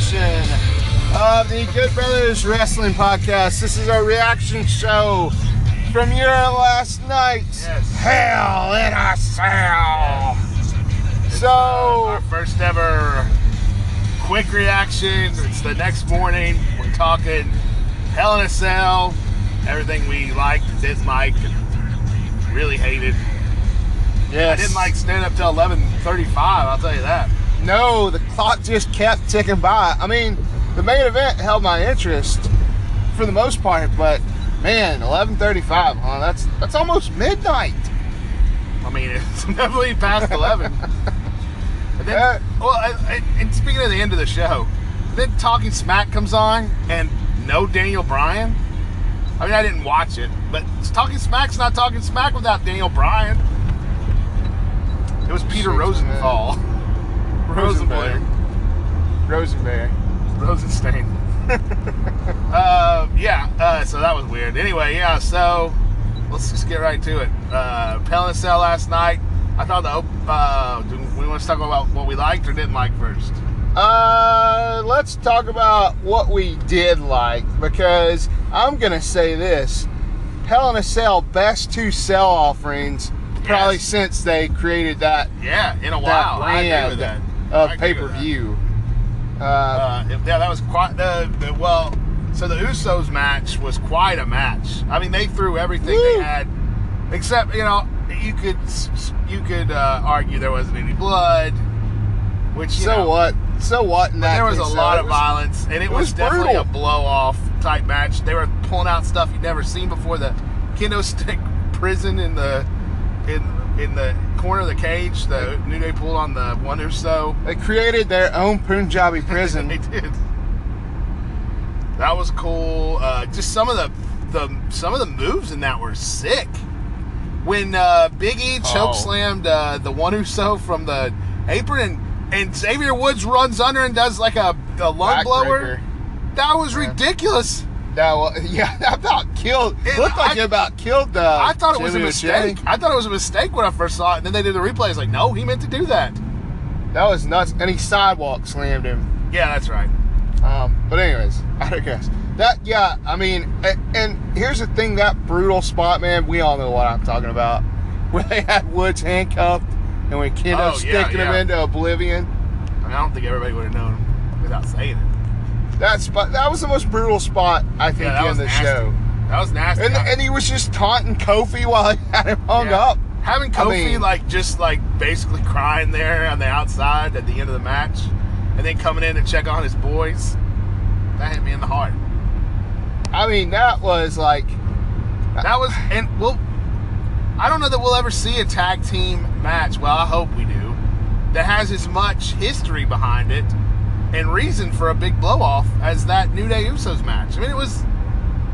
edition of the Good Brothers Wrestling Podcast. This is our reaction show from your last night. Yes. Hell in a Cell. So- uh, our first ever quick reaction. It's the next morning. We're talking Hell in a Cell, everything we liked, didn't like, and really hated. Yes. I didn't like staying up till 11:35. I'll tell you that. No, the clock just kept ticking by. I mean, the main event held my interest for the most part, but man, 11:35, huh? That's that's almost midnight. I mean, it's definitely past 11. And then, Uh, well, I, I, and speaking of the end of the show, then Talking Smack comes on, and no Daniel Bryan. I mean, I didn't watch it, but Talking Smack's not Talking Smack without Daniel Bryan. It was Peter Rosenthal. Rosenberg. Rosenberg. Rosenstein. uh, yeah, uh, so that was weird. Anyway, yeah, so let's just get right to it. Uh, Hell in Cell last night. I thought the uh, do we want to talk about what we liked or didn't like first? Uh, let's talk about what we did like because I'm gonna say this: Hell in a Cell best two cell offerings probably since they created that Yeah, in a while. I agree with that. Of pay per view. Uh, Uh, yeah, that was quite the, the well. So the Usos match was quite a match. I mean, they threw everything Woo. they had, except you know you could you could uh, argue there wasn't any blood, which so know, what? So what? In that there was a lot of was- violence, and it, it was, was definitely brutal. a blow off type match. They were pulling out stuff you'd never seen before. The kendo stick prison in the in in the corner of the cage. The New Day pulled on the one or so. They created their own Punjabi prison. they did. That was cool. Uh, just some of the the some of the moves in that were sick. When uh, Big E choke Oh. slammed uh, the one or so from the apron, and, and Xavier Woods runs under and does like a, a lung blower. That was Yeah. ridiculous. That was, yeah, that about killed. It- looked like I- it about killed. Uh, I thought it was a mistake. I thought it was a mistake when I first saw it, and then they did the replay. It's like, no, he meant to do that. That was nuts, and he sidewalk slammed him. Yeah, that's right. Um, but anyways, I digress. That yeah, I mean, and, and here's the thing: that brutal spot, man. We all know what I'm talking about, where they had Woods handcuffed, and when Kendo Oh, yeah, sticking him yeah. into oblivion. I mean, I don't think everybody would have known without saying it. That spot, that was the most brutal spot I think Yeah, in the nasty. show. That was nasty. And, and he was just taunting Kofi while he had him hung Yeah. up. Having I Kofi mean- like just like basically crying there on the outside at the end of the match, and then coming in to check on his boys, that hit me in the heart. I mean, that was like, That was, and we'll. I don't know that we'll ever see a tag team match. Well, I hope we do. That has as much history behind it and reason for a big blow off as that New Day Usos match. I mean, it was,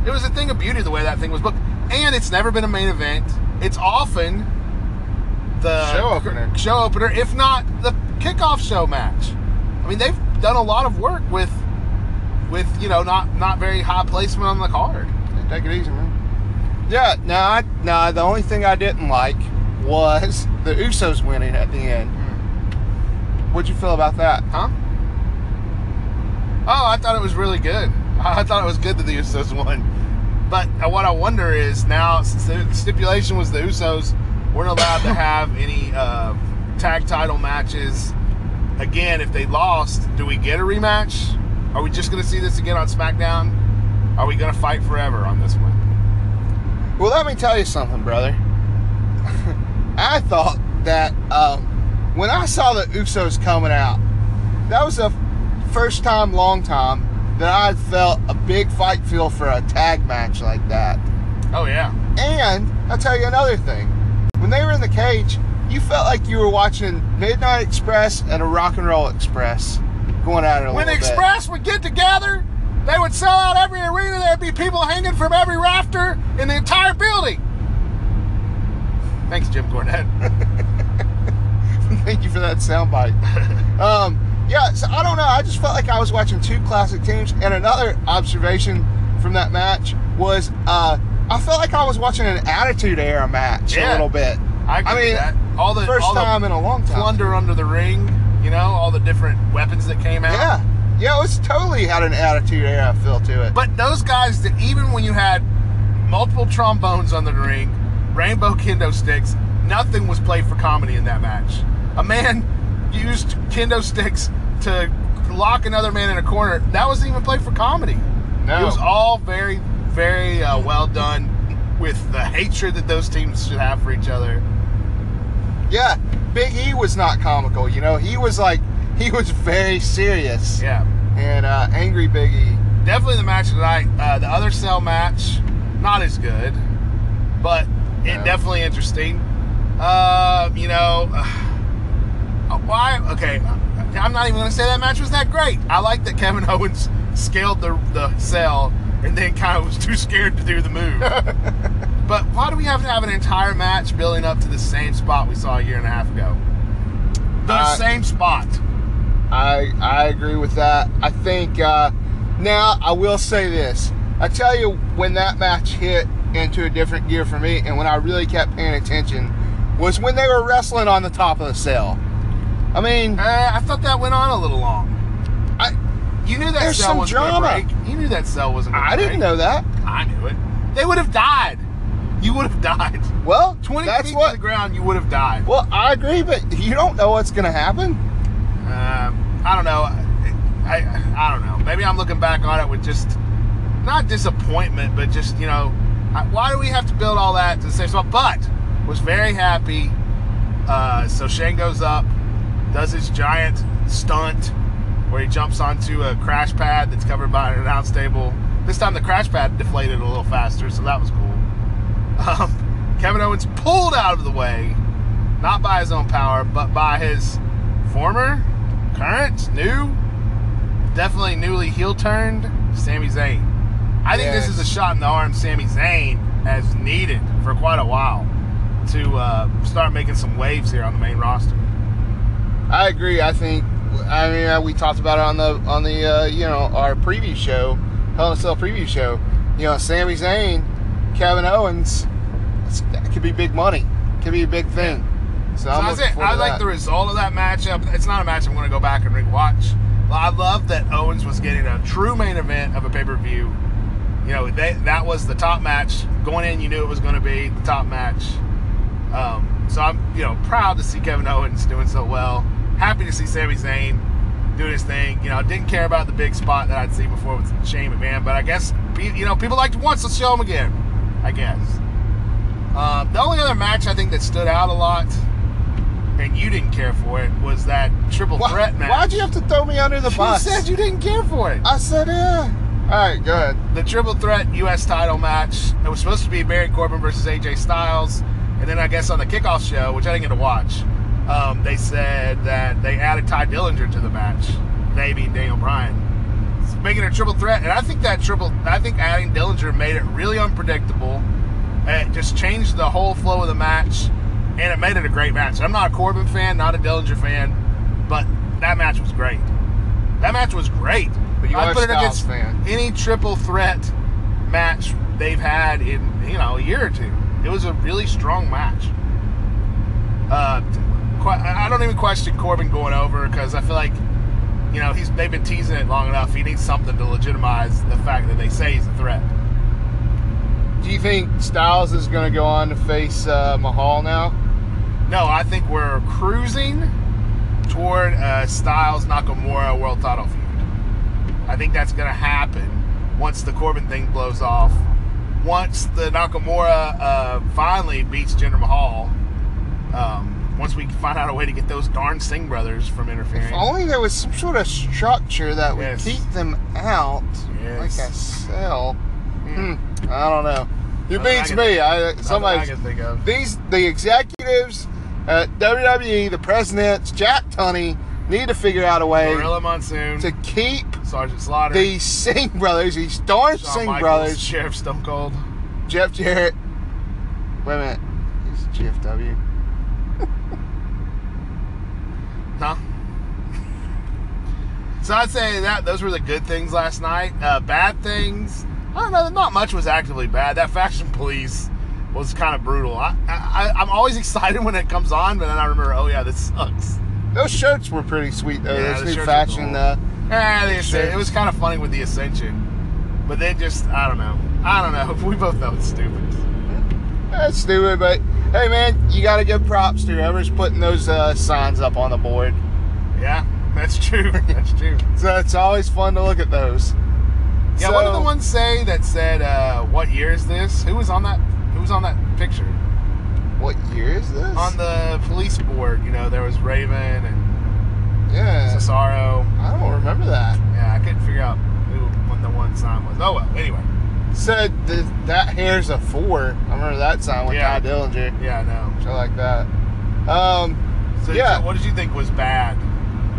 it was a thing of beauty the way that thing was booked, and it's never been a main event. It's often the Show opener. show opener, if not the kickoff show match. I mean, they've done a lot of work with, with you know, not not very high placement on the card. take it easy, man. Yeah, no, I, no. The only thing I didn't like was the Usos winning at the end. Hmm. What'd you feel about that? Huh? I thought it was really good. I thought it was good that the Usos won. But uh, what I wonder is now, since the stipulation was the Usos weren't allowed to have any uh, tag title matches. Again, if they lost, do we get a rematch? Are we just going to see this again on SmackDown? Are we going to fight forever on this one? Well, let me tell you something, brother. I thought that um, when I saw the Usos coming out, that was the first time, long time, that I felt a big fight feel for a tag match like that. Oh yeah, And I'll tell you another thing. When they were in the cage, you felt like you were watching Midnight Express and a Rock and Roll Express going at it a when the little bit. Express would get together, they would sell out every arena. There'd be people hanging from every rafter in the entire building. Thanks, Jim Cornette. Thank you for that soundbite. um, yeah, so I don't know. I just felt like I was watching two classic teams. And another observation from that match was uh, I felt like I was watching an Attitude Era match a little bit. I I mean, that. All the First all the time in a long time. plunder under the ring. You know, all the different weapons that came out. Yeah. Yeah, it was totally had an attitude era feel to it. But those guys that even when you had multiple trombones on the ring, rainbow kendo sticks, nothing was played for comedy in that match. A man used kendo sticks to lock another man in a corner. That wasn't even played for comedy. No. It was all very, very uh, well done with the hatred that those teams should have for each other. yeah, Big E was not comical, you know. He was like he was very serious. Yeah. And uh, angry Big E. Definitely the match tonight. Uh, the other cell match, not as good, but it definitely interesting. Uh, you know, uh, why? Okay, I'm not even going to say that match was that great. I like that Kevin Owens scaled the the cell and then kind of was too scared to do the move. but why do we have to have an entire match building up to the same spot we saw a year and a half ago? The Uh, same spot. I I agree with that. I think uh, now I will say this. I tell you when that match hit into a different gear for me, and when I really kept paying attention, was when they were wrestling on the top of the cell. I mean, Uh, I thought that went on a little long. I You knew that There's cell some to drama. break. You knew that cell wasn't I break. didn't know that. I knew it. They would have died. You would have died. Well, 20 that's feet what. to the ground, you would have died. Well, I agree, but you don't know what's going to happen. Um, I don't know. I, I don't know. Maybe I'm looking back on it with just not disappointment, but just you know, I- why do we have to build all that to the same spot? But was very happy. Uh, so Shane goes up, does his giant stunt where he jumps onto a crash pad that's covered by an announce table. This time the crash pad deflated a little faster, so that was cool. Um, Kevin Owens pulled out of the way, not by his own power, but by his former, current, new, definitely newly heel turned Sami Zayn. I think this is a shot in the arm Sami Zayn has needed for quite a while to uh, start making some waves here on the main roster. I agree. I think. I mean, we talked about it on the on the uh, you know our preview show, Hell in a Cell preview show. You know, Sami Zayn, Kevin Owens. That could be big money. Could be a big thing. So, So I'm that's looking it. I like that. the result of that matchup. It's not a match I'm going to go back and rewatch. I love that Owens was getting a true main event of a pay per view. You know, they, that was the top match going in. You knew it was going to be the top match. Um, so I'm, you know, proud to see Kevin Owens doing so well. Happy to see Sami Zayn doing his thing. You know, didn't care about the big spot that I'd seen before with Shane McMahon, but I guess you know people liked once. Let's show them again. I guess. Um, the only other match I think that stood out a lot, and you didn't care for it, was that triple Why, threat match. why'd you have to throw me under the You bus? You said you didn't care for it. I said, yeah. All right, go ahead. the triple threat U.S. title match. It was supposed to be Baron Corbin versus AJ Styles, and then I guess on the kickoff show, which I didn't get to watch, um, they said that they added Tye Dillinger to the match. They being Daniel Bryan, making a triple threat. And I think that triple, I think adding Dillinger made it really unpredictable. It just changed the whole flow of the match, and it made it a great match. I'm not a Corbin fan, not a Dillinger fan, but that match was great. That match was great. But you I put it against fan. any triple threat match they've had in you know a year or two. It was a really strong match. Uh, I don't even question Corbin going over because I feel like you know he's they've been teasing it long enough. He needs something to legitimize the fact that they say he's a threat. Do you think Styles is going to go on to face uh, Mahal now? No, I think we're cruising toward uh, Styles Nakamura world title feud. I think that's going to happen once the Corbin thing blows off. Once the Nakamura uh, finally beats Jinder Mahal. Um, once we find out a way to get those darn Singh brothers from interfering. If only there was some sort of structure that would Yes. keep them out, Yes. like a cell. Hmm. I don't know. You Nothing I beats can- me. I somebody. I can think of. These the executives at WWE, the presidents, Jack Tunney, need to figure out a way Gorilla Monsoon, to keep Sergeant Slaughter, these Singh brothers, these darn Shawn Singh Michaels, brothers, Sheriff Stone Cold. Jeff Jarrett. Wait a minute, he's GFW. No. So I'd say that those were the good things last night. Uh, bad things, I don't know. Not much was actively bad. That fashion police was kind of brutal. I, I I'm always excited when it comes on, but then I remember, oh yeah, this sucks. Those shirts were pretty sweet though. Yeah, Those the new are cool. Uh, Yeah, they said it was kind of funny with the Ascension, but they just I don't know. I don't know. We both know it's stupid. that's stupid, but hey man, you got to give props to whoever's putting those uh, signs up on the board. Yeah, that's true. That's true. So it's always fun to look at those. Yeah, So- what did the one say that said, uh, "What year is this?" Who was on that? Who was on that picture? What year is this? On the police board, you know, there was Raven and yeah, Cesaro. I don't remember that. Yeah, I couldn't figure out who what the one sign was. Oh well. Anyway, Said th- that hair's a four. I remember that sign with Yeah. Tye Dillinger. yeah, no. I like that. Um, So Yeah. what did you think was bad?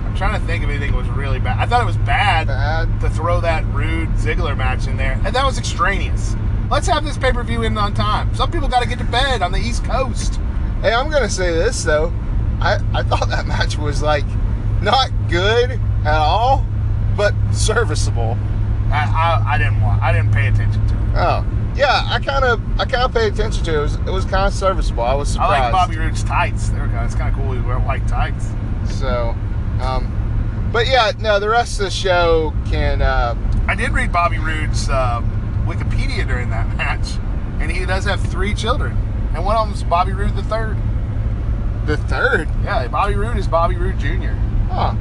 I'm trying to think of anything that was really bad. I thought it was bad bad. to throw that Roode Ziggler match in there, and that was extraneous. Let's have this pay per view in on time. Some people got to get to bed on the East Coast. Hey, I'm gonna say this though. I I thought that match was like not good at all, but serviceable. I, I, I didn't want. I didn't pay attention to it. Oh, yeah. I kind of I kind of paid attention to it. It was, it was kind of serviceable. I was surprised. I like Bobby Roode's tights. They were kind. It's kind of cool. He wear white tights. So, um, but yeah, no. The rest of the show can. Uh, I did read Bobby Roode's uh, Wikipedia during that match, and he does have three children, and one of them's Bobby Roode the third. the third. Yeah, Bobby Roode is Bobby Roode Jr. Huh.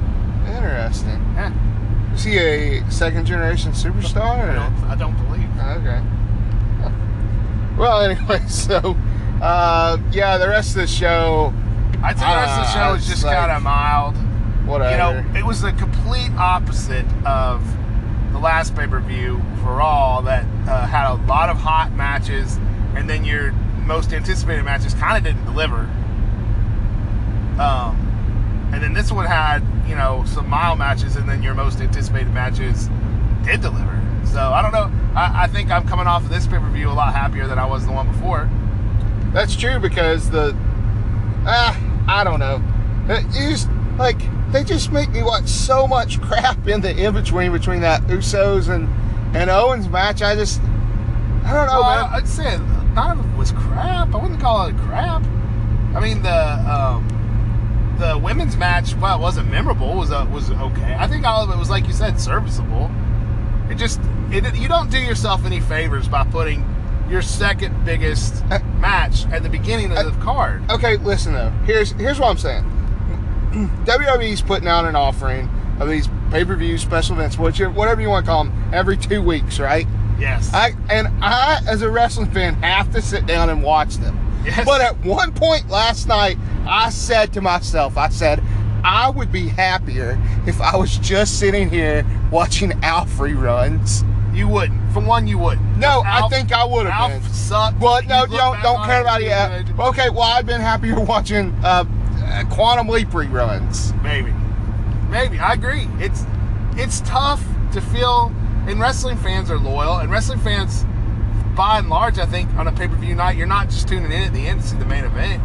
Interesting. Yeah, Is he a second generation superstar? I don't, I don't believe. Okay. Well, anyway, so uh, yeah, the rest of the show, I'd say the rest of the Ah, show was just like- kind of mild. whatever. You know, it was the complete opposite of the last pay per view for Raw that uh, had a lot of hot matches, and then your most anticipated matches kind of didn't deliver. Um, this one had, you know, some mild matches, and then your most anticipated matches did deliver. So I don't know. I, I think I'm coming off of this pay per view a lot happier than I was the one before. That's true because the ah, I don't know. It is like they just make me watch so much crap in the in between between that Usos and and Owens match. I just I don't know, well, man. I'd say none of it was crap. I wouldn't call it crap. I mean the um, the women's match, well, it wasn't memorable, was uh, was okay. I think all of it was like you said, serviceable. It just it, you don't do yourself any favors by putting your second biggest Uh, match at the beginning of the card. Okay, listen though. Here's here's what I'm saying. WWE's putting out an offering of these pay-per-view special events, whatever you want to call them, every two weeks, right? Yes. I and I, as a wrestling fan, have to sit down and watch them. Yes. But at one point last night, I said to myself, I said, I would be happier if I was just sitting here watching Alf reruns. you wouldn't. For one, you wouldn't. No, I think I would have Alf been. sucked. Well, no, You you look don't, don't care about it yet. Okay, well, I've been happier watching uh, uh, Quantum Leap reruns. Maybe, maybe I agree. It's it's tough to feel, and wrestling fans are loyal, and wrestling fans, by and large, I think on a pay per view night, you're not just tuning in at the end to see the main event.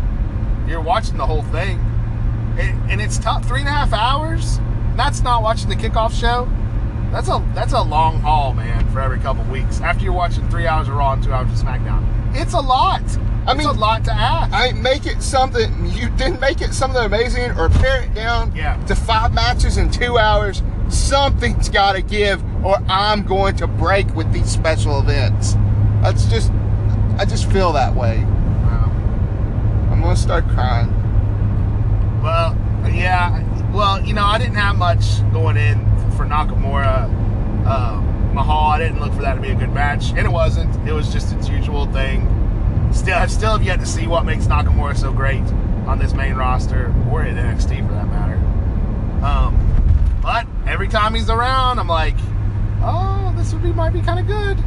You're watching the whole thing, and, and it's tough. Three and a half hours. That's not watching the kickoff show. That's a that's a long haul, man. For every couple weeks, after you're watching three hours of Raw and two hours of SmackDown, it's a lot. I it's mean- a lot to ask. I make it something you didn't make it something amazing or pare it down Yeah. to five matches in two hours. Something's got to give, or I'm going to break with these special events. That's just, I just feel that way. Wow. I'm gonna start crying. Well, yeah. Well, you know, I didn't have much going in for Nakamura uh, Mahal. I didn't look for that to be a good match, and it wasn't. It was just its usual thing. Still, I still have yet to see what makes Nakamura so great on this main roster or in NXT for that matter. Um, but every time he's around, I'm like, oh, this would be might be kind of good.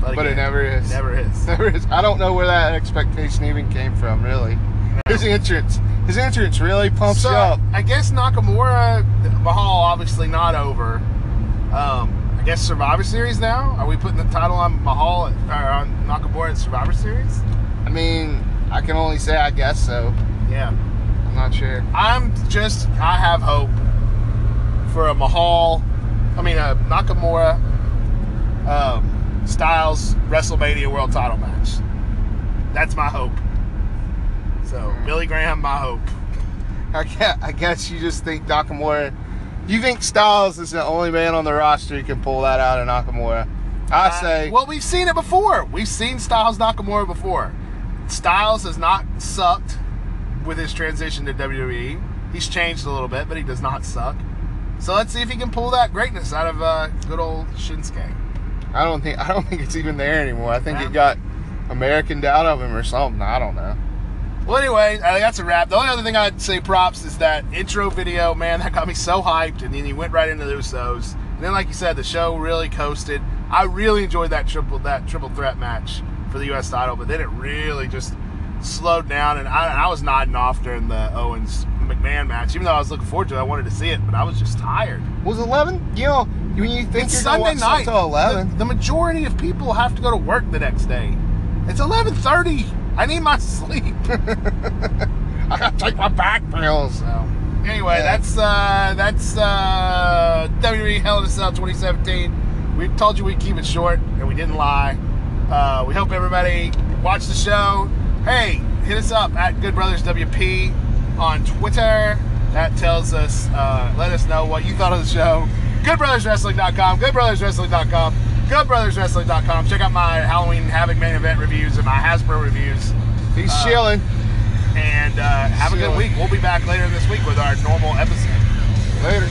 But it again, never is. It never is. I don't know where that expectation even came from. Really, his entrance, his entrance really pumps so, you up. I guess Nakamura, Mahal, obviously not over. Um, I guess Survivor Series now. Are we putting the title on Mahal or on Nakamura at Survivor Series? I mean, I can only say I guess so. Yeah. I'm not sure. I'm just. I have hope for a Mahal. I mean, a Nakamura um, Styles WrestleMania World Title match. That's my hope. So Billy Graham, my hope. I guess, I guess you just think Nakamura. You think Styles is the only man on the roster who can pull that out of Nakamura? I Uh, say. well, we've seen it before. We've seen Styles Nakamura before. Styles has not sucked with his transition to WWE. He's changed a little bit, but he does not suck. So let's see if he can pull that greatness out of uh, good old Shinsuke. I don't think. I don't think it's even there anymore. I think Yeah. it got Americaned out of him or something. I don't know. Well, anyway, I think that's a wrap. The only other thing I'd say props is that intro video, man, that got me so hyped. And then he went right into the Usos. And then, like you said, the show really coasted. I really enjoyed that triple that triple threat match for the U.S. title, but then it really just slowed down. And I, I was nodding off during the Owens McMahon match, even though I was looking forward to it. I wanted to see it, but I was just tired. Was eleven? You know, you think It's Sunday night. till eleven. The, the majority of people have to go to work the next day. It's eleven thirty. I need my sleep. I gotta take my back pills. So anyway, Yeah. that's uh that's uh WWE Hell in a Cell 2017. We told you we'd keep it short, and we didn't lie. Uh, we hope everybody watched the show. Hey, hit us up at Good Brothers WP on Twitter. That tells us, uh, let us know what you thought of the show. GoodBrothersWrestling.com, GoodBrothersWrestling.com, GoodBrothersWrestling.com. Check out my Halloween Havoc main event reviews and my Hasbro reviews. He's Uh, chilling. And uh, have a good week. We'll be back later this week with our normal episode. Later.